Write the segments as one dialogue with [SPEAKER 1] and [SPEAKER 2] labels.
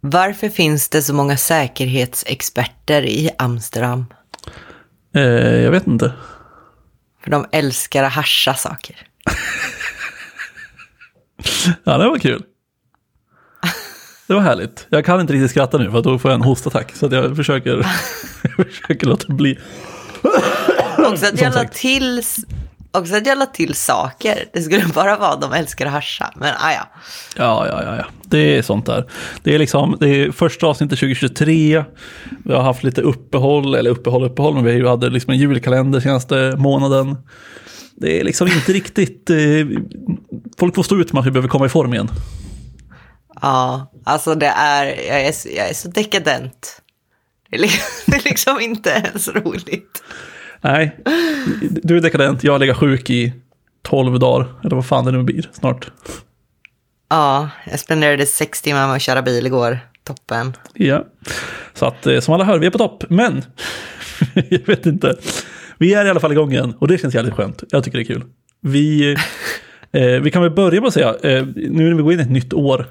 [SPEAKER 1] Varför finns det så många säkerhetsexperter i Amsterdam?
[SPEAKER 2] Eh, jag vet inte.
[SPEAKER 1] För de älskar att hascha saker.
[SPEAKER 2] Ja, det var kul. Det var härligt. Jag kan inte riktigt skratta nu för då får jag en hostattack. Så jag försöker, jag försöker låta bli.
[SPEAKER 1] Också att, jag la till, också att jag la till saker. Det skulle bara vara de älskar att hascha. Men ah, ja.
[SPEAKER 2] Ja, ja, ja, ja. Det är sånt där. Det är liksom, det är första avsnittet 2023. Vi har haft lite uppehåll, eller uppehåll, uppehåll, men vi hade liksom en julkalender senaste månaden. Det är liksom inte riktigt, eh, folk får stå ut med att vi behöver komma i form igen.
[SPEAKER 1] Ja, alltså det är, jag är, så, jag är så dekadent. Det är, liksom, det är liksom inte ens roligt.
[SPEAKER 2] Nej, du är dekadent, jag ligger sjuk i tolv dagar, eller vad fan det nu blir snart.
[SPEAKER 1] Ja, jag spenderade sex timmar med att köra bil igår. Toppen.
[SPEAKER 2] Ja, så att eh, som alla hör, vi är på topp. Men, jag vet inte. Vi är i alla fall igång igen och det känns jävligt skönt. Jag tycker det är kul. Vi, eh, vi kan väl börja med att säga, eh, nu när vi går in i ett nytt år,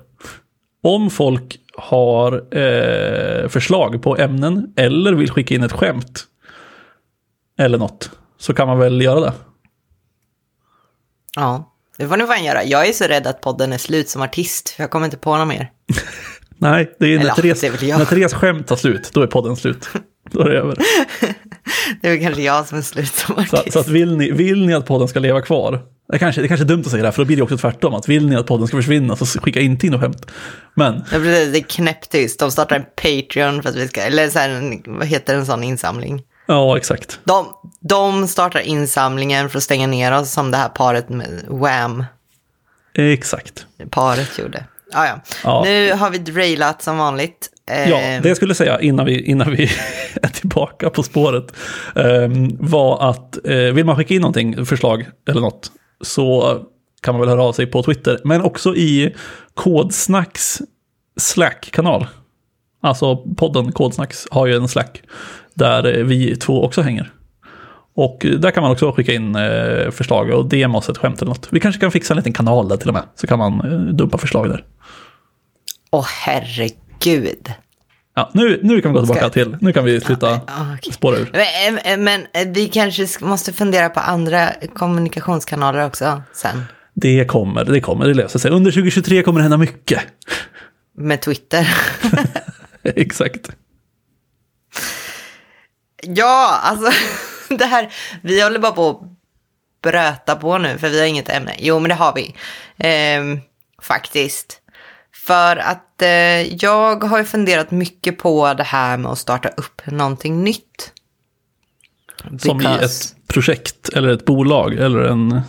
[SPEAKER 2] om folk har eh, förslag på ämnen eller vill skicka in ett skämt eller något, så kan man väl göra det.
[SPEAKER 1] Ja, det får ni fan göra. Jag är så rädd att podden är slut som artist, för jag kommer inte på något mer.
[SPEAKER 2] Nej, det är
[SPEAKER 1] Eller,
[SPEAKER 2] när Therese,
[SPEAKER 1] det är
[SPEAKER 2] när Therese skämt tar slut, då är podden slut. Då är det över.
[SPEAKER 1] Det är väl kanske jag som är slut som
[SPEAKER 2] Så,
[SPEAKER 1] artist.
[SPEAKER 2] så att vill, ni, vill ni att podden ska leva kvar, det kanske, det kanske är dumt att säga det här, för då blir det också tvärtom. Att vill ni att podden ska försvinna, så skicka inte in och skämt. Men,
[SPEAKER 1] Ja, precis, det är knäpptyst. De startar en Patreon för att vi ska, eller så här, vad heter en sån insamling?
[SPEAKER 2] Ja exakt.
[SPEAKER 1] De, de startar insamlingen för att stänga ner oss som det här paret med Wham,
[SPEAKER 2] Exakt.
[SPEAKER 1] paret gjorde. Ah, ja.
[SPEAKER 2] Ja.
[SPEAKER 1] Nu har vi drailat som vanligt.
[SPEAKER 2] Ja, det jag skulle säga innan vi, innan vi är tillbaka på spåret ehm, var att eh, vill man skicka in någonting, förslag eller något, så kan man väl höra av sig på Twitter, men också i Kodsnacks Slack-kanal. Alltså podden Kodsnacks har ju en Slack där vi två också hänger. Och där kan man också skicka in eh, förslag och DM oss ett skämt eller något. Vi kanske kan fixa en liten kanal där till och med, så kan man eh, dumpa förslag där.
[SPEAKER 1] Åh herregud.
[SPEAKER 2] Ja, nu, nu kan vi gå tillbaka till, nu kan vi sluta
[SPEAKER 1] Ah, okej.
[SPEAKER 2] spåra ur.
[SPEAKER 1] Men, eh, men vi kanske sk- måste fundera på andra kommunikationskanaler också sen.
[SPEAKER 2] Det kommer, det kommer, det löser sig. Under 2023 kommer det hända mycket.
[SPEAKER 1] Med Twitter.
[SPEAKER 2] Exakt.
[SPEAKER 1] Ja, alltså det här, vi håller bara på att bröta på nu för vi har inget ämne. Jo, men det har vi. Ehm, faktiskt. För att eh, jag har ju funderat mycket på det här med att starta upp någonting nytt.
[SPEAKER 2] Som i
[SPEAKER 1] Because-
[SPEAKER 2] ett projekt eller ett bolag eller en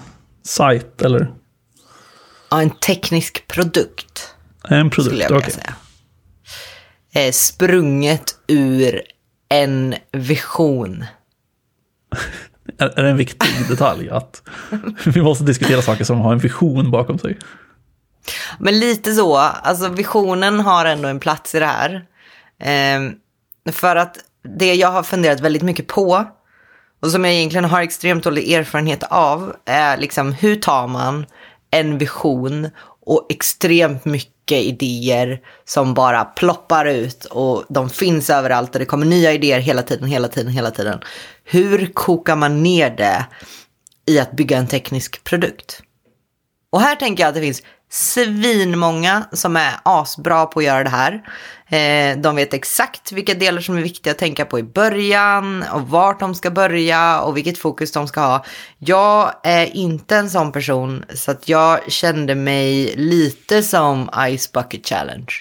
[SPEAKER 2] sajt eller
[SPEAKER 1] Ja, en teknisk produkt.
[SPEAKER 2] en produkt. Okej.
[SPEAKER 1] säga. Eh, sprunget ur en vision.
[SPEAKER 2] Är, det en viktig detalj att vi måste diskutera saker som har en vision bakom sig?
[SPEAKER 1] Men lite så, alltså visionen har ändå en plats i det här. Ehm, för att det jag har funderat väldigt mycket på och som jag egentligen har extremt dålig erfarenhet av är liksom hur tar man en vision och extremt mycket idéer som bara ploppar ut och de finns överallt och det kommer nya idéer hela tiden, hela tiden, hela tiden. Hur kokar man ner det i att bygga en teknisk produkt? Och här tänker jag att det finns svinmånga som är asbra på att göra det här. Eh, de vet exakt vilka delar som är viktiga att tänka på i början och vart de ska börja och vilket fokus de ska ha. Jag är inte en sån person så att jag kände mig lite som Ice Bucket Challenge.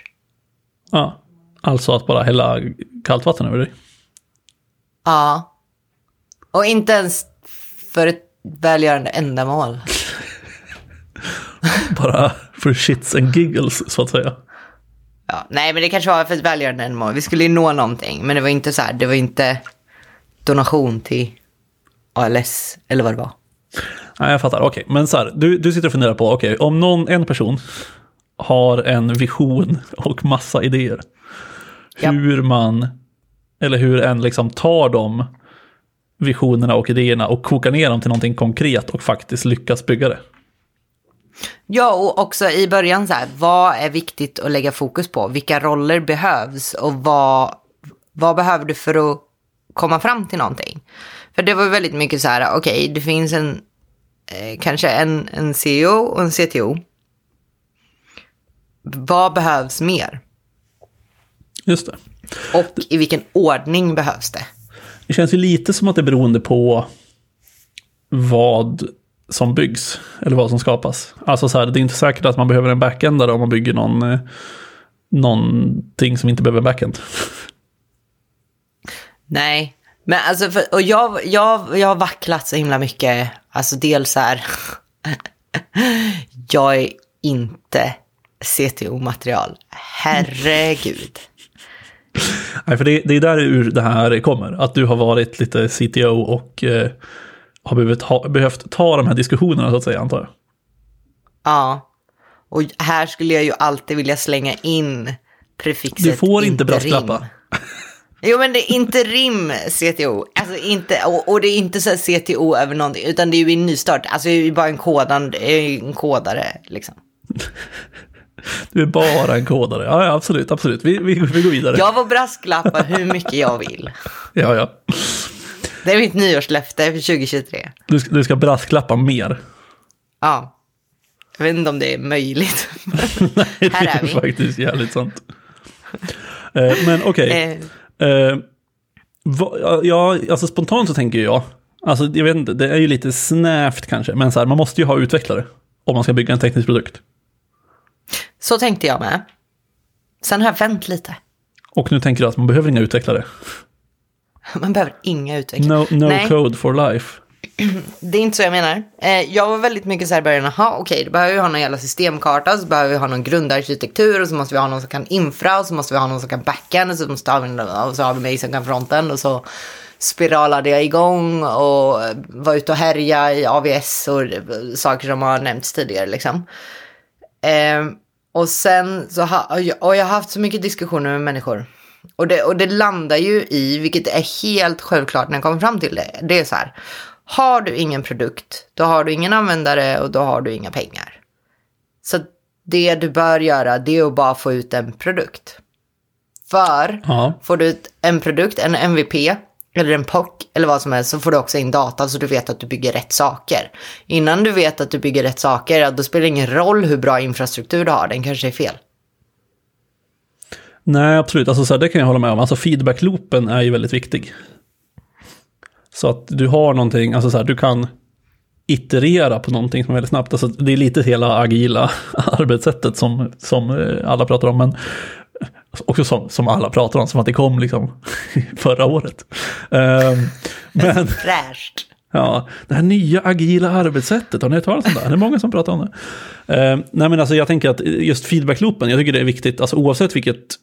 [SPEAKER 2] Ja, alltså att bara hälla kallt vatten över dig.
[SPEAKER 1] Ja. Och inte ens för ett välgörande ändamål.
[SPEAKER 2] Bara för shits and giggles så att säga.
[SPEAKER 1] Ja, nej, men det kanske var för ett välgörande ändamål. Vi skulle ju nå någonting, men det var inte så här, det var inte donation till ALS eller vad det var.
[SPEAKER 2] Nej, jag fattar. Okej, men så här, du, du sitter och funderar på, okej, om någon, en person har en vision och massa idéer.
[SPEAKER 1] Ja.
[SPEAKER 2] Hur man, eller hur en liksom tar de visionerna och idéerna och kokar ner dem till någonting konkret och faktiskt lyckas bygga det.
[SPEAKER 1] Ja, och också i början så här, vad är viktigt att lägga fokus på? Vilka roller behövs och vad, vad behöver du för att komma fram till någonting? För det var väldigt mycket så här, okej, okay, det finns en, eh, kanske en, en CEO och en CTO. Vad behövs mer?
[SPEAKER 2] Just det.
[SPEAKER 1] Och i vilken ordning behövs det?
[SPEAKER 2] Det känns ju lite som att det är beroende på vad som byggs, eller vad som skapas. Alltså så här, det är inte säkert att man behöver en backendare om man bygger någon, eh, någonting som inte behöver en backend.
[SPEAKER 1] Nej, men alltså, för, och jag, jag, jag har vacklat så himla mycket. Alltså dels så här, jag är inte CTO-material. Herregud.
[SPEAKER 2] Nej, för det, det är där ur det här kommer. Att du har varit lite CTO och eh, har behövt, ha, behövt ta de här diskussionerna så att säga, antar jag.
[SPEAKER 1] Ja, och här skulle jag ju alltid vilja slänga in prefixet
[SPEAKER 2] Du får inte brasklappa.
[SPEAKER 1] Jo men det är inte rim CTO, alltså inte, och, och, det är inte så CTO över någonting, utan det är ju en nystart, alltså det är ju bara en, kodan, en kodare liksom.
[SPEAKER 2] Du är bara en kodare, ja, ja absolut, absolut, vi, vi, vi går vidare.
[SPEAKER 1] Jag får brasklappa hur mycket jag vill.
[SPEAKER 2] Ja, ja.
[SPEAKER 1] Det är mitt nyårslöfte för 2023.
[SPEAKER 2] Du ska, du ska brasklappa mer.
[SPEAKER 1] Ja. Jag vet inte om det är möjligt.
[SPEAKER 2] Nej, det är, är faktiskt jävligt sant. Eh, men okej. Eh. eh ja, alltså spontant så tänker jag, alltså jag vet inte, det är ju lite snävt kanske, men så här, man måste ju ha utvecklare om man ska bygga en teknisk produkt.
[SPEAKER 1] Så tänkte jag med. Sen har jag vänt lite.
[SPEAKER 2] Och nu tänker du att man behöver inga utvecklare?
[SPEAKER 1] Man behöver inga utvecklare.
[SPEAKER 2] No, no code for life.
[SPEAKER 1] Det är inte så jag menar. Eh, jag var väldigt mycket så här i början, okej, okay, då behöver vi ha någon jävla systemkarta, så behöver vi ha någon grundarkitektur, och så måste vi ha någon som kan infra, och så måste vi ha någon som kan backend, och så, måste vi, och så har vi mig som kan fronten, och så spiralade jag igång och var ute och härja i AVS och saker som har nämnts tidigare liksom. Eh, och sen så ha, och jag har haft så mycket diskussioner med människor och det, och det landar ju i, vilket är helt självklart när jag kommer fram till det, det är så här. Har du ingen produkt, då har du ingen användare och då har du inga pengar. Så det du bör göra, det är att bara få ut en produkt. För ja. får du ut en produkt, en MVP, eller en POC eller vad som helst så får du också in data så du vet att du bygger rätt saker. Innan du vet att du bygger rätt saker, då spelar det ingen roll hur bra infrastruktur du har, den kanske är fel.
[SPEAKER 2] Nej, absolut. Alltså, så här, det kan jag hålla med om. Alltså, feedback-loopen är ju väldigt viktig. Så att du har någonting, alltså så här, du kan iterera på någonting som är väldigt snabbt. Alltså, det är lite hela agila arbetssättet som, som eh, alla pratar om. Men också som, som alla pratar om, som att det kom liksom förra året. Um,
[SPEAKER 1] men, Fräscht.
[SPEAKER 2] Ja, det här nya agila arbetssättet, har ni hört talas om det? Det är många som pratar om det. Uh, nej men alltså jag tänker att just feedback-loopen, jag tycker det är viktigt, alltså oavsett vilket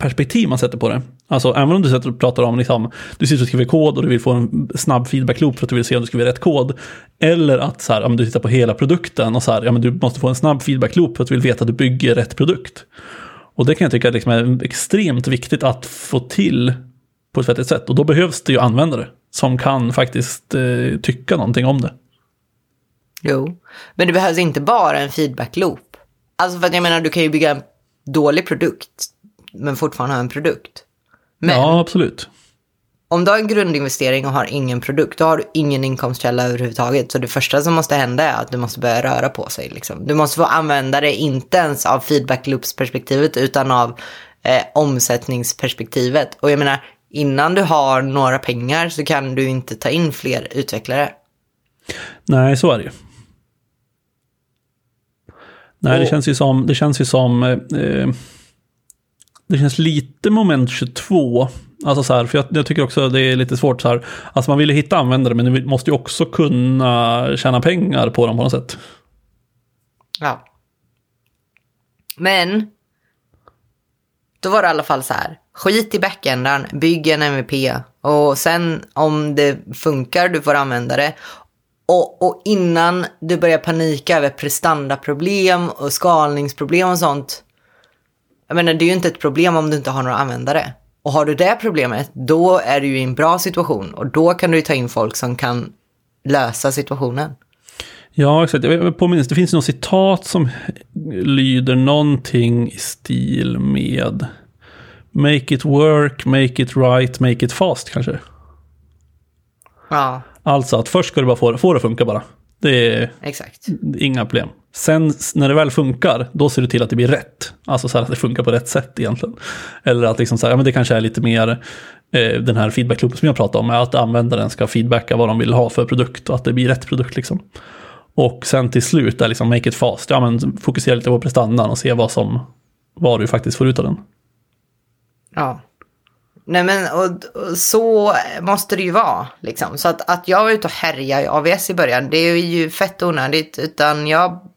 [SPEAKER 2] perspektiv man sätter på det. Alltså även om du sätter och pratar om, liksom, du sitter och skriver kod och du vill få en snabb feedback-loop för att du vill se om du skriver rätt kod. Eller att så här, om du tittar på hela produkten och så här, ja, men du måste få en snabb feedback-loop för att du vill veta att du bygger rätt produkt. Och det kan jag tycka liksom är extremt viktigt att få till på ett vettigt sätt. Och då behövs det ju användare som kan faktiskt eh, tycka någonting om det.
[SPEAKER 1] Jo, men det behövs inte bara en feedback-loop. Alltså för att jag menar, du kan ju bygga en dålig produkt men fortfarande ha en produkt. Men
[SPEAKER 2] ja, absolut.
[SPEAKER 1] Om du har en grundinvestering och har ingen produkt, då har du ingen inkomstkälla överhuvudtaget. Så det första som måste hända är att du måste börja röra på sig. Liksom. Du måste få använda det, inte ens av feedback loops-perspektivet, utan av eh, omsättningsperspektivet. Och jag menar, innan du har några pengar så kan du inte ta in fler utvecklare.
[SPEAKER 2] Nej, så är det ju. Nej, och, det känns ju som, det känns ju som eh, det känns lite moment 22. Alltså så här, för jag, jag, tycker också det är lite svårt så här. Alltså man vill ju hitta användare men du måste ju också kunna tjäna pengar på dem på något sätt.
[SPEAKER 1] Ja. Men. Då var det i alla fall så här. Skit i backendaren, bygg en MVP. Och sen om det funkar, du får använda det. Och, och innan du börjar panika över prestandaproblem och skalningsproblem och sånt jag menar, det är ju inte ett problem om du inte har några användare. Och har du det problemet, då är du ju i en bra situation och då kan du ta in folk som kan lösa situationen.
[SPEAKER 2] Ja, exakt. Jag påminns, det finns något citat som lyder någonting i stil med Make it work, make it right, make it fast kanske.
[SPEAKER 1] Ja,
[SPEAKER 2] Alltså att först ska du bara få, få det att funka bara. Det är
[SPEAKER 1] exakt.
[SPEAKER 2] inga problem. Sen när det väl funkar, då ser du till att det blir rätt. Alltså så att det funkar på rätt sätt egentligen. Eller att liksom så här, ja, men det kanske är lite mer eh, den här feedbackklubben som jag pratade om, är att användaren ska feedbacka vad de vill ha för produkt och att det blir rätt produkt liksom. Och sen till slut är liksom make it fast, ja men fokusera lite på prestandan och se vad som, vad du faktiskt får ut av den.
[SPEAKER 1] Ja. Nej men och, och så måste det ju vara liksom. Så att, att jag var ute och härjade i AVS i början, det är ju fett onödigt. Utan jag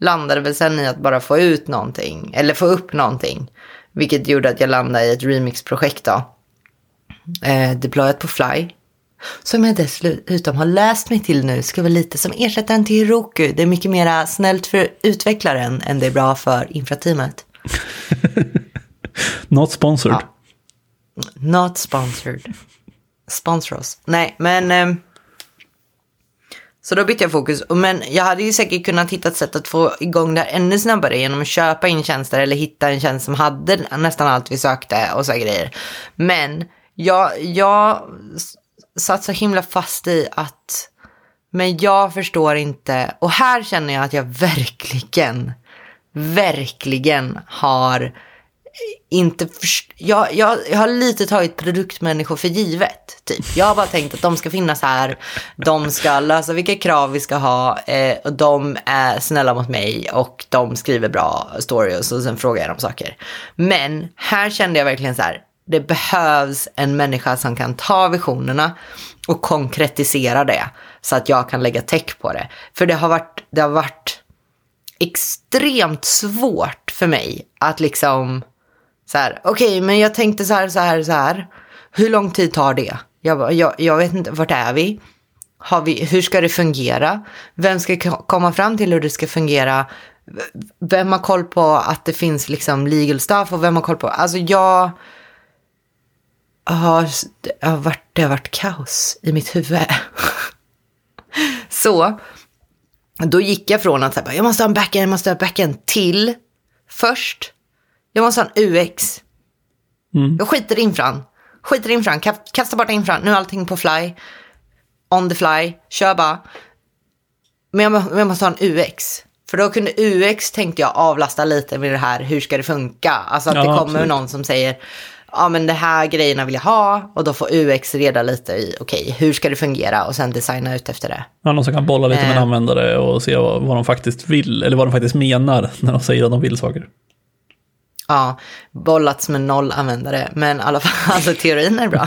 [SPEAKER 1] landade väl sen i att bara få ut någonting, eller få upp någonting. Vilket gjorde att jag landade i ett remix-projekt då. Eh, deployat på Fly. Som jag dessutom har läst mig till nu ska vara lite som ersättaren till Heroku. Det är mycket mer snällt för utvecklaren än det är bra för infrateamet.
[SPEAKER 2] Not sponsored.
[SPEAKER 1] Ja. Not sponsored. Sponsor oss. Nej, men... Eh, så då bytte jag fokus. Men jag hade ju säkert kunnat hitta ett sätt att få igång det här ännu snabbare genom att köpa in tjänster eller hitta en tjänst som hade nästan allt vi sökte och så grejer. Men jag, jag satt så himla fast i att men jag förstår inte. Och här känner jag att jag verkligen, verkligen har inte först- jag, jag, jag har lite tagit produktmänniskor för givet. Typ. Jag har bara tänkt att de ska finnas här, de ska lösa vilka krav vi ska ha, eh, och de är snälla mot mig och de skriver bra stories och sen frågar jag dem saker. Men här kände jag verkligen så här, det behövs en människa som kan ta visionerna och konkretisera det så att jag kan lägga tech på det. För det har varit, det har varit extremt svårt för mig att liksom så här, okej, okay, men jag tänkte så här, så här, så här. Hur lång tid tar det? Jag, jag, jag vet inte, vart är vi? Har vi? Hur ska det fungera? Vem ska komma fram till hur det ska fungera? Vem har koll på att det finns liksom legal stuff och vem har koll på? Alltså jag har, det har varit, det har varit kaos i mitt huvud. så då gick jag från att säga, jag måste ha en backend, jag måste ha en backend till först jag måste ha en UX. Mm. Jag skiter i infran. Skiter i infran, kasta bort infran. Nu är allting på fly. On the fly, kör bara. Men jag, jag måste ha en UX. För då kunde UX, tänkte jag, avlasta lite med det här, hur ska det funka? Alltså att ja, det kommer absolut. någon som säger, ja men det här grejerna vill jag ha. Och då får UX reda lite i, okej, okay, hur ska det fungera? Och sen designa ut efter det.
[SPEAKER 2] Ja, någon som kan bolla lite med eh. användare och se vad, vad de faktiskt vill, eller vad de faktiskt menar när de säger att de vill saker.
[SPEAKER 1] Ja, bollats med noll användare, men i alla fall, alltså teorin är bra.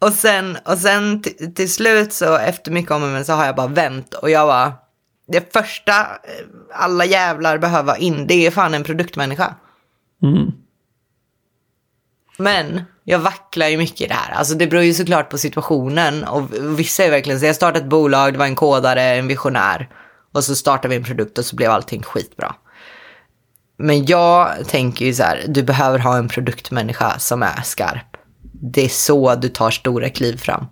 [SPEAKER 1] och sen, och sen till slut så efter mycket om men så har jag bara vänt och jag bara, det första alla jävlar behöver in, det är fan en produktmänniska. Mm. Men jag vacklar ju mycket i det här. Alltså det beror ju såklart på situationen. Och vissa är verkligen så, jag startade ett bolag, det var en kodare, en visionär. Och så startade vi en produkt och så blev allting skitbra. Men jag tänker ju så här, du behöver ha en produktmänniska som är skarp. Det är så du tar stora kliv fram.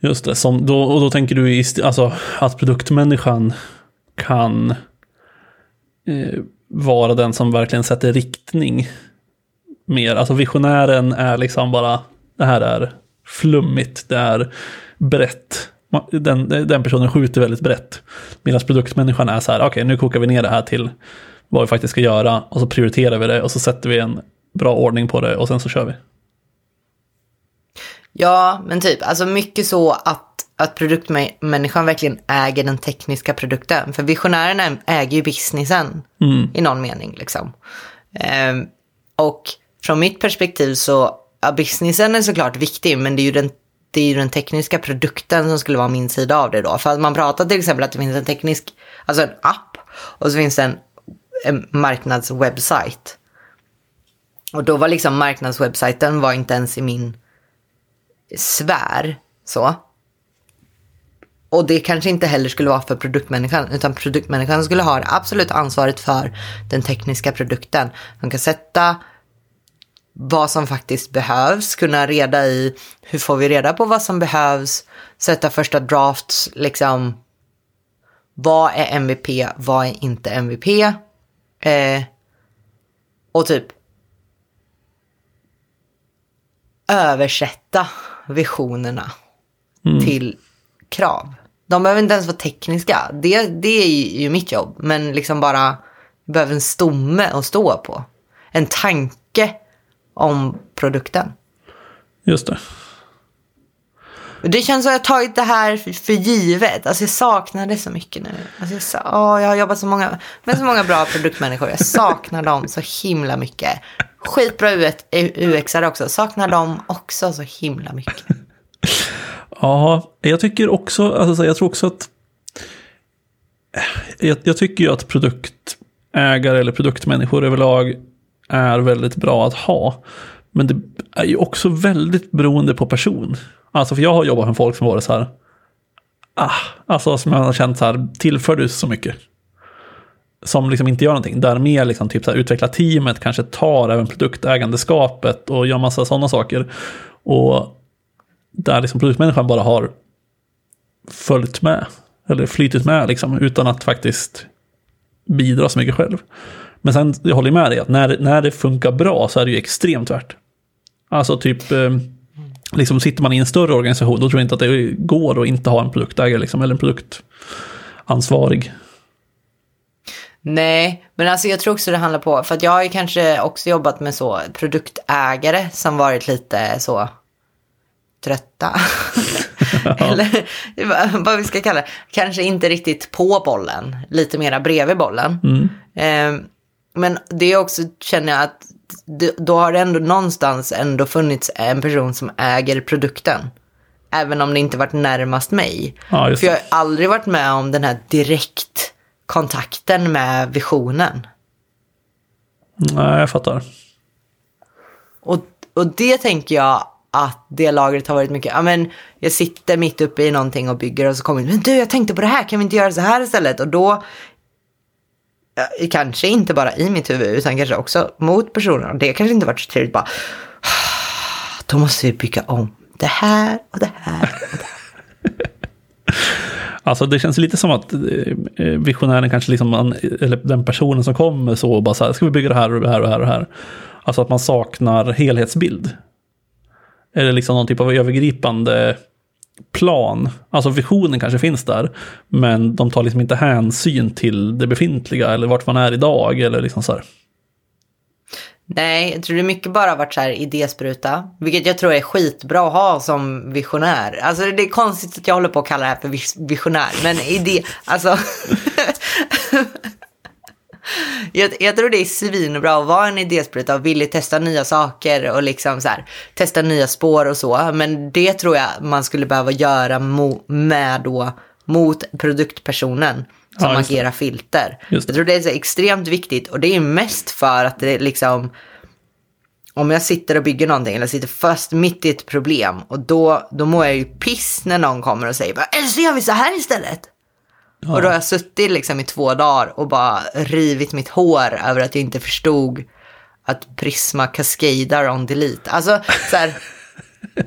[SPEAKER 2] Just det, som då, och då tänker du alltså, att produktmänniskan kan eh, vara den som verkligen sätter riktning mer. Alltså visionären är liksom bara, det här är flummigt, det är brett. Den, den personen skjuter väldigt brett. Medan produktmänniskan är så här, okej okay, nu kokar vi ner det här till vad vi faktiskt ska göra och så prioriterar vi det och så sätter vi en bra ordning på det och sen så kör vi.
[SPEAKER 1] Ja, men typ, alltså mycket så att, att produktmänniskan verkligen äger den tekniska produkten. För visionären äger ju businessen mm. i någon mening liksom. Um, och från mitt perspektiv så, ja, businessen är såklart viktig, men det är ju den det är ju den tekniska produkten som skulle vara min sida av det då. För att man pratar till exempel att det finns en teknisk, alltså en app och så finns det en en marknadswebbsajt. Och då var liksom marknadswebbsajten var inte ens i min sfär. Så. Och det kanske inte heller skulle vara för produktmänniskan, utan produktmänniskan skulle ha det absolut ansvaret för den tekniska produkten. De kan sätta vad som faktiskt behövs, kunna reda i hur får vi reda på vad som behövs, sätta första drafts, liksom vad är MVP, vad är inte MVP? Eh, och typ översätta visionerna till krav. De behöver inte ens vara tekniska. Det, det är ju mitt jobb. Men liksom bara behöver en stomme att stå på. En tanke om produkten.
[SPEAKER 2] Just det.
[SPEAKER 1] Det känns som att jag har tagit det här för, för givet. Alltså jag saknar det så mycket nu. Alltså jag, sa, åh, jag har jobbat så många, med så många bra produktmänniskor. Jag saknar dem så himla mycket. Skitbra UX-are också. Saknar dem också så himla mycket.
[SPEAKER 2] Ja, jag tycker också, alltså jag tror också att eh, jag, jag tycker ju att produktägare eller produktmänniskor överlag är väldigt bra att ha. Men det är ju också väldigt beroende på person. Alltså för jag har jobbat med folk som varit så här, ah, alltså som jag har känt så här, tillför du så mycket? Som liksom inte gör någonting. Där mer liksom typ så här, utveckla teamet, kanske tar även produktägandeskapet och gör massa sådana saker. Och där liksom produktmänniskan bara har följt med. Eller flytit med liksom, utan att faktiskt bidra så mycket själv. Men sen, jag håller med dig, att när, när det funkar bra så är det ju extremt värt. Alltså typ, eh, liksom sitter man i en större organisation, då tror jag inte att det går att inte ha en produktägare liksom, eller en produktansvarig.
[SPEAKER 1] Nej, men alltså jag tror också det handlar på, för att jag har ju kanske också jobbat med så produktägare som varit lite så trötta. Eller vad vi ska kalla det. Kanske inte riktigt på bollen, lite mera bredvid bollen.
[SPEAKER 2] Mm.
[SPEAKER 1] Eh, men det är också, känner jag att då har det ändå någonstans ändå funnits en person som äger produkten. Även om det inte varit närmast mig.
[SPEAKER 2] Ja,
[SPEAKER 1] För jag har aldrig varit med om den här direktkontakten med visionen.
[SPEAKER 2] Nej, jag fattar.
[SPEAKER 1] Och, och det tänker jag att det lagret har varit mycket, ja men jag sitter mitt uppe i någonting och bygger och så kommer men du jag tänkte på det här, kan vi inte göra så här istället? Och då, kanske inte bara i mitt huvud utan kanske också mot personen. Och det kanske inte varit så trevligt bara, ah, då måste vi bygga om det här och det här och det här.
[SPEAKER 2] Alltså det känns lite som att eh, eh, visionären kanske liksom, eller den personen som kommer så och bara så här, ska vi bygga det här och det här och det här och det här. Alltså att man saknar helhetsbild. Eller liksom någon typ av övergripande plan. Alltså visionen kanske finns där, men de tar liksom inte hänsyn till det befintliga eller vart man är idag eller liksom så här.
[SPEAKER 1] Nej, jag tror det mycket bara varit så här idéspruta, vilket jag tror är skitbra att ha som visionär. Alltså det är konstigt att jag håller på att kalla det här för visionär, men idé, alltså. jag, jag, tror det är svinbra att vara en idéspruta och vilja testa nya saker och liksom så här, testa nya spår och så. Men det tror jag man skulle behöva göra mo, med då mot produktpersonen som ja, agerar filter. Jag tror det är så extremt viktigt och det är mest för att det liksom om jag sitter och bygger någonting eller sitter fast mitt i ett problem och då, då mår jag ju piss när någon kommer och säger eller så gör vi så här istället. Ja. Och då har jag suttit liksom i två dagar och bara rivit mitt hår över att jag inte förstod att Prisma cascadar on delete. Alltså så här.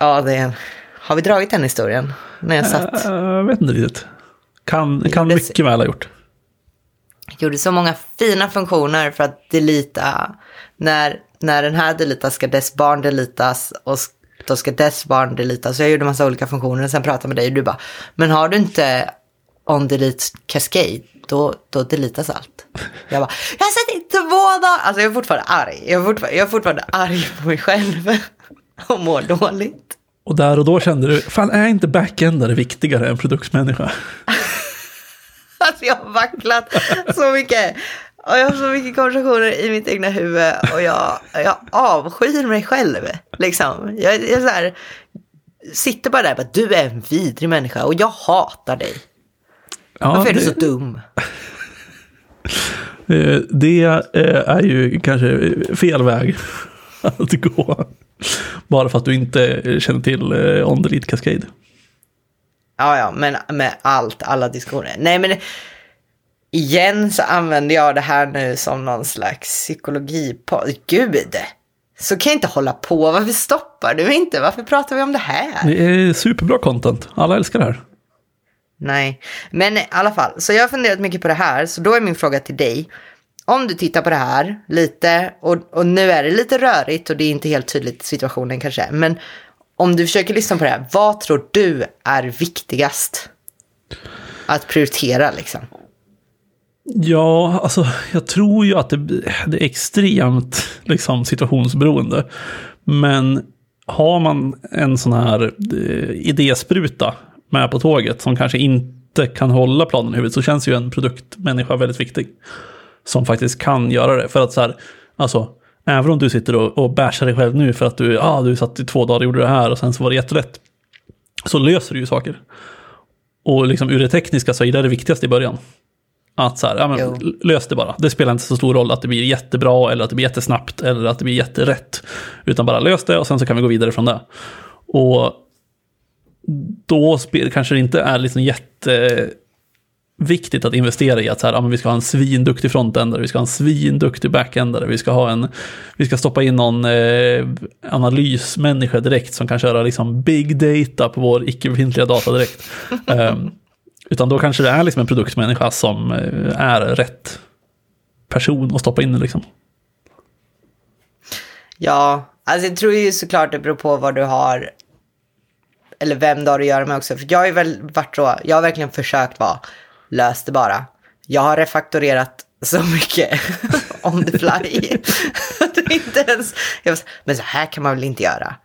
[SPEAKER 1] ja, det är... Har vi dragit den historien? När jag satt?
[SPEAKER 2] Jag vet inte riktigt. Kan, kan mycket väl ha gjort.
[SPEAKER 1] Jag gjorde så många fina funktioner för att delita. När, när den här delitas ska dess barn delitas och då ska dess barn delitas. Så jag gjorde massa olika funktioner och sen pratade med dig och du bara, men har du inte on delete cascade, då, då delitas allt. Jag bara, jag har sett i två dagar. Alltså jag är fortfarande arg. Jag är fortfarande, jag är fortfarande arg på mig själv och mår dåligt.
[SPEAKER 2] Och där och då kände du, fan är inte backendare viktigare än produktmänniska?
[SPEAKER 1] alltså jag har vacklat så mycket. Och jag har så mycket konversationer i mitt egna huvud och jag, jag avskyr mig själv. Liksom. Jag, jag så här, sitter bara där och bara, du är en vidrig människa och jag hatar dig. Ja, Varför är det... du så dum?
[SPEAKER 2] Eh, det eh, är ju kanske fel väg att gå. Bara för att du inte känner till eh, On Delete Cascade.
[SPEAKER 1] Ja, ja, men med allt, alla diskussioner. Nej, men igen så använder jag det här nu som någon slags psykologipodd. Gud! Så kan jag inte hålla på. Varför stoppar du inte? Varför pratar vi om det här?
[SPEAKER 2] Det är superbra content. Alla älskar det här.
[SPEAKER 1] Nej, men i alla fall. Så jag har funderat mycket på det här. Så då är min fråga till dig. Om du tittar på det här lite och, och nu är det lite rörigt och det är inte helt tydligt situationen kanske. Men om du försöker lyssna på det här. Vad tror du är viktigast? Att prioritera liksom.
[SPEAKER 2] Ja, alltså jag tror ju att det, det är extremt liksom, situationsberoende. Men har man en sån här eh, idéspruta med på tåget som kanske inte kan hålla planen i huvudet så känns ju en produktmänniska väldigt viktig. Som faktiskt kan göra det. För att så här, alltså, även om du sitter och, och bärsar dig själv nu för att du, ah, du satt i två dagar och gjorde det här och sen så var det jättelätt. Så löser du ju saker. Och liksom ur det tekniska så är det det viktigaste i början. Att så här, ja, men, lös det bara. Det spelar inte så stor roll att det blir jättebra eller att det blir jättesnabbt eller att det blir jätterätt. Utan bara lös det och sen så kan vi gå vidare från det. Och då kanske det inte är liksom jätteviktigt att investera i att så här, ja, men vi ska ha en svinduktig frontendare, vi ska ha en svinduktig backendare, vi ska, ha en, vi ska stoppa in någon eh, analysmänniska direkt som kan köra liksom big data på vår icke befintliga data direkt. um, utan då kanske det är liksom en produktmänniska som eh, är rätt person att stoppa in liksom.
[SPEAKER 1] Ja, alltså jag tror ju såklart det beror på vad du har. Eller vem du har att göra med också. För jag har ju väl varit så, jag har verkligen försökt vara, lös det bara. Jag har refaktorerat så mycket on the fly. inte ens, jag var, men så här kan man väl inte göra.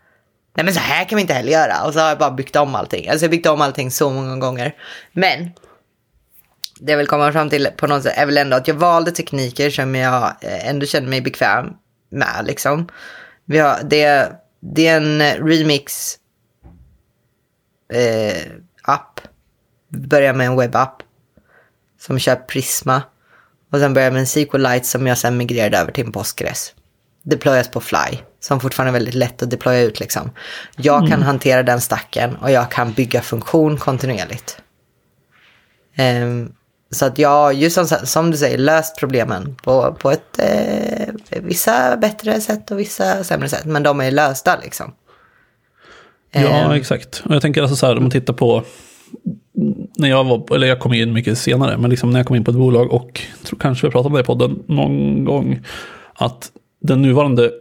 [SPEAKER 1] Nej men så här kan vi inte heller göra. Och så har jag bara byggt om allting. Alltså jag har byggt om allting så många gånger. Men det jag vill komma fram till på något sätt är väl ändå att jag valde tekniker som jag eh, ändå känner mig bekväm med liksom. Vi har, det, det är en remix eh, app. Börjar med en webbapp. Som kör Prisma. Och sen börjar med en SQLite som jag sen migrerade över till en Postgres. Deployas på Fly som fortfarande är väldigt lätt att deploya ut. Liksom. Jag kan mm. hantera den stacken och jag kan bygga funktion kontinuerligt. Um, så att jag, just som, som, du säger, löst problemen på, på ett eh, vissa bättre sätt och vissa sämre sätt. Men de är lösta liksom.
[SPEAKER 2] Ja, um, exakt. Och jag tänker alltså så här, om man tittar på när jag var, eller jag kom in mycket senare, men liksom när jag kom in på ett bolag och tror kanske vi pratade om det i podden någon gång, att den nuvarande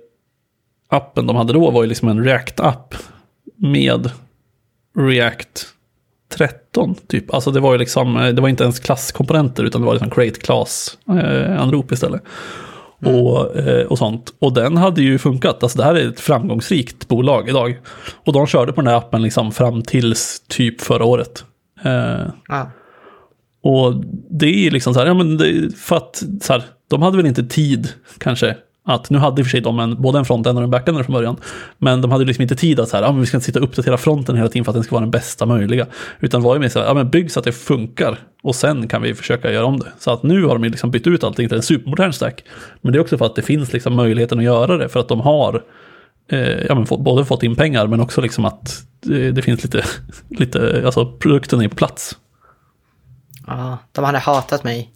[SPEAKER 2] appen de hade då var ju liksom en React-app med React 13 typ. Alltså det var ju liksom, det var inte ens klasskomponenter utan det var liksom create class eh, anrop istället. Mm. Och, eh, och sånt. Och den hade ju funkat. Alltså det här är ett framgångsrikt bolag idag. Och de körde på den här appen liksom fram tills typ förra året. Eh, ah. Och det är liksom så här, ja men det, för att så här, de hade väl inte tid kanske att nu hade i och för sig de en, både en frontend och en backend från början. Men de hade liksom inte tid att så här, ah, men vi ska inte sitta och uppdatera fronten hela tiden för att den ska vara den bästa möjliga. Utan var ju mer så här, ah, men bygg så att det funkar och sen kan vi försöka göra om det. Så att nu har de liksom bytt ut allting till en supermodern stack. Men det är också för att det finns liksom möjligheten att göra det för att de har eh, ja, men både fått in pengar men också liksom att det, det finns lite, lite, alltså produkten är på plats.
[SPEAKER 1] Ja, de hade hatat mig.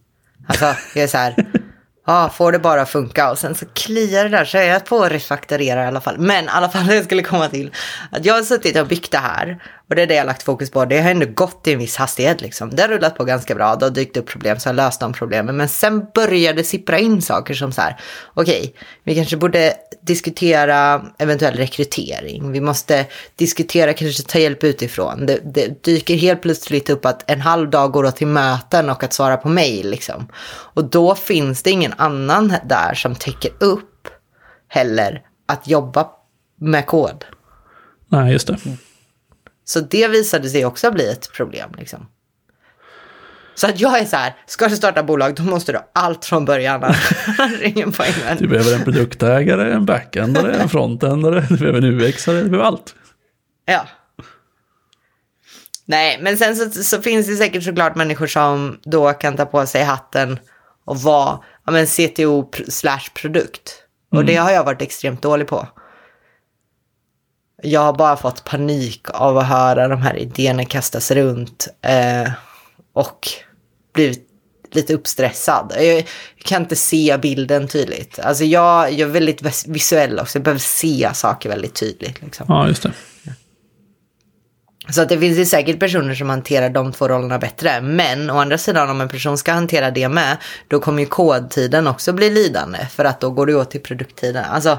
[SPEAKER 1] Alltså, jag är så här, ah, får det bara funka. Och sen så kliar det där så är jag på att refaktorera i alla fall. Men i alla fall det skulle komma till. Att jag har suttit och byggt det här. Och det är det jag har lagt fokus på. Det har ändå gått i en viss hastighet liksom. Det har rullat på ganska bra. Det har dykt upp problem så jag har löst de problemen. Men sen började sippra in saker som så här. Okej, okay, vi kanske borde diskutera eventuell rekrytering. Vi måste diskutera, kanske ta hjälp utifrån. Det, det dyker helt plötsligt upp att en halv dag går åt till möten och att svara på mejl. Liksom. Och då finns det ingen annan där som täcker upp heller att jobba med kod.
[SPEAKER 2] Nej, just det.
[SPEAKER 1] Så det visade sig också bli ett problem. Liksom. Så att jag är så här, ska du starta bolag då måste du ha allt från början. ingen poäng med.
[SPEAKER 2] Du behöver en produktägare, en backendare, en frontändare, du behöver en UXare, du behöver allt.
[SPEAKER 1] Ja. Nej, men sen så, så, finns det säkert såklart människor som då kan ta på sig hatten och vara ja, men CTO slash produkt. Och mm. det har jag varit extremt dålig på. Jag har bara fått panik av att höra de här idéerna kastas runt. Eh, och blivit lite uppstressad. Jag kan inte se bilden tydligt. Alltså jag, jag är väldigt visuell också, jag behöver se saker väldigt tydligt. Liksom.
[SPEAKER 2] Ja, just det.
[SPEAKER 1] Så att det finns ju säkert personer som hanterar de två rollerna bättre. Men å andra sidan om en person ska hantera det med, då kommer ju kodtiden också bli lidande. För att då går det åt till produkttiden. Alltså,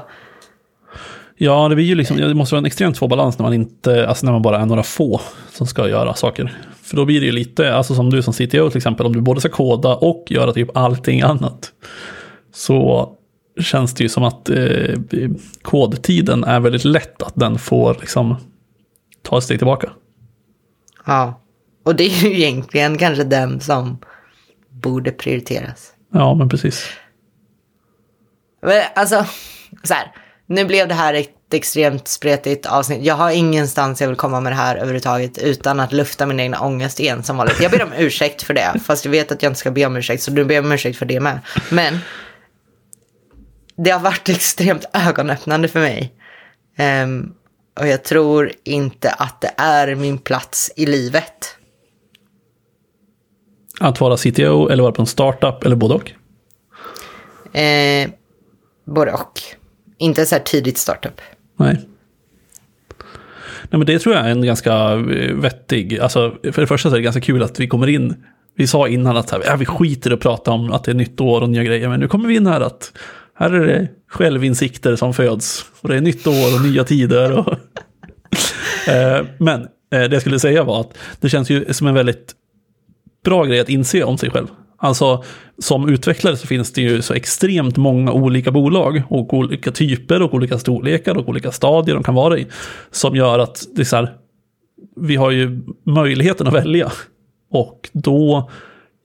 [SPEAKER 2] Ja, det blir ju liksom, det måste vara en extremt svår balans när man inte, alltså när man bara är några få som ska göra saker. För då blir det ju lite, alltså som du som CTO till exempel, om du både ska koda och göra typ allting annat. Så känns det ju som att eh, kodtiden är väldigt lätt att den får liksom ta ett steg tillbaka.
[SPEAKER 1] Ja, och det är ju egentligen kanske den som borde prioriteras.
[SPEAKER 2] Ja, men precis.
[SPEAKER 1] Men alltså, så här nu blev det här ett extremt spretigt avsnitt. Jag har ingenstans jag vill komma med det här överhuvudtaget utan att lufta min egna ångest igen som vanligt. Jag ber om ursäkt för det, fast jag vet att jag inte ska be om ursäkt, så du ber om ursäkt för det med. Men det har varit extremt ögonöppnande för mig. Um, och jag tror inte att det är min plats i livet.
[SPEAKER 2] Att vara CTO eller vara på en startup eller både och?
[SPEAKER 1] Eh, både och. Inte så här tidigt startup.
[SPEAKER 2] Nej. Nej men det tror jag är en ganska eh, vettig, alltså för det första så är det ganska kul att vi kommer in, vi sa innan att här, ja, vi skiter i att prata om att det är nytt år och nya grejer, men nu kommer vi in här att här är det självinsikter som föds och det är nytt år och nya tider. Och eh, men eh, det jag skulle säga var att det känns ju som en väldigt bra grej att inse om sig själv. Alltså som utvecklare så finns det ju så extremt många olika bolag och olika typer och olika storlekar och olika stadier de kan vara i. Som gör att det är så här, vi har ju möjligheten att välja. Och då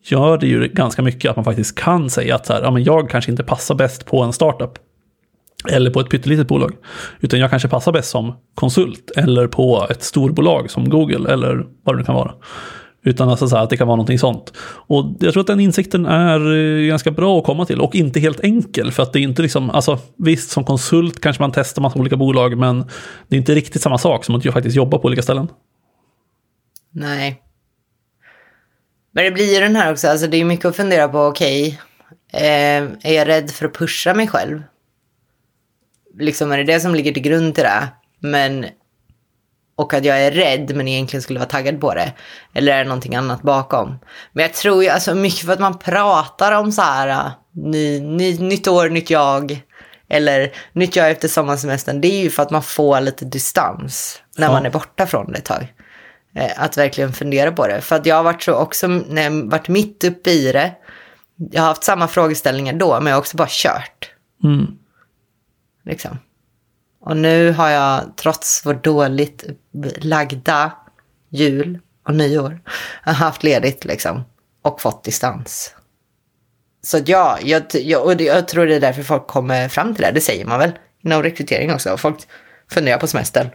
[SPEAKER 2] gör det ju ganska mycket att man faktiskt kan säga att så här, ja, men jag kanske inte passar bäst på en startup. Eller på ett pyttelitet bolag. Utan jag kanske passar bäst som konsult. Eller på ett storbolag som Google eller vad det nu kan vara. Utan alltså så här, att det kan vara någonting sånt. Och jag tror att den insikten är eh, ganska bra att komma till och inte helt enkel. För att det är inte liksom, alltså visst som konsult kanske man testar massa olika bolag men det är inte riktigt samma sak som att jag faktiskt jobba på olika ställen.
[SPEAKER 1] Nej. Men det blir ju den här också, alltså det är mycket att fundera på, okej, okay, eh, är jag rädd för att pusha mig själv? Liksom är det det som ligger till grund till det? Men och att jag är rädd men egentligen skulle vara taggad på det. Eller är det någonting annat bakom? Men jag tror ju alltså mycket för att man pratar om så här äh, ny, ny, nytt år, nytt jag. Eller nytt jag efter sommarsemestern. Det är ju för att man får lite distans när ja. man är borta från det ett tag. Eh, att verkligen fundera på det. För att jag har varit så också, när jag varit mitt uppe i det. Jag har haft samma frågeställningar då, men jag har också bara kört.
[SPEAKER 2] Mm.
[SPEAKER 1] Liksom. Och nu har jag, trots vår dåligt lagda jul och nyår, haft ledigt liksom. Och fått distans. Så ja, jag, jag, och jag tror det är därför folk kommer fram till det. Det säger man väl inom rekrytering också. Folk funderar på semestern.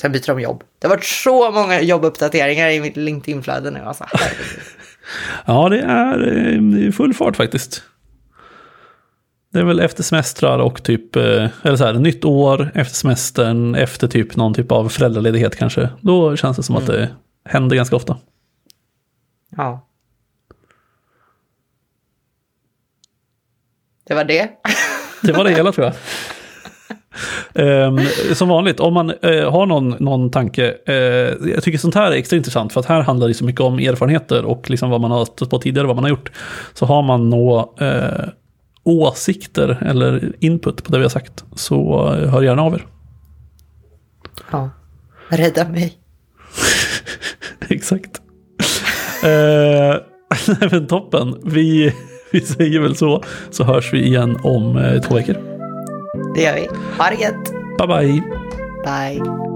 [SPEAKER 1] Sen byter de jobb. Det har varit så många jobbuppdateringar i mitt LinkedIn-flöde nu. Alltså,
[SPEAKER 2] ja, det är eh, full fart faktiskt. Det är väl efter semestrar och typ, eh, eller så här, nytt år, efter semestern, efter typ någon typ av föräldraledighet kanske. Då känns det som mm. att det händer ganska ofta.
[SPEAKER 1] Ja. Det var det.
[SPEAKER 2] Det var det hela tror jag. Um, som vanligt, om man uh, har någon, någon tanke, uh, jag tycker sånt här är extra intressant för att här handlar det så mycket om erfarenheter och liksom vad man har stött på tidigare, vad man har gjort. Så har man nå uh, åsikter eller input på det vi har sagt så hör gärna av er.
[SPEAKER 1] Ja, rädda mig.
[SPEAKER 2] Exakt. eh, men toppen. Vi, vi säger väl så, så hörs vi igen om eh, två veckor.
[SPEAKER 1] Det gör vi. Ha det gött.
[SPEAKER 2] Bye bye.
[SPEAKER 1] Bye.